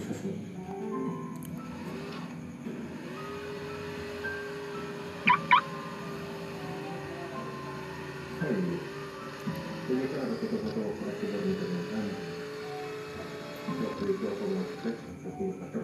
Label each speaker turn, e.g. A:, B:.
A: 写真最後に上からの言葉とこらけばみたいな感じで、これとこうなって、ここに当たる。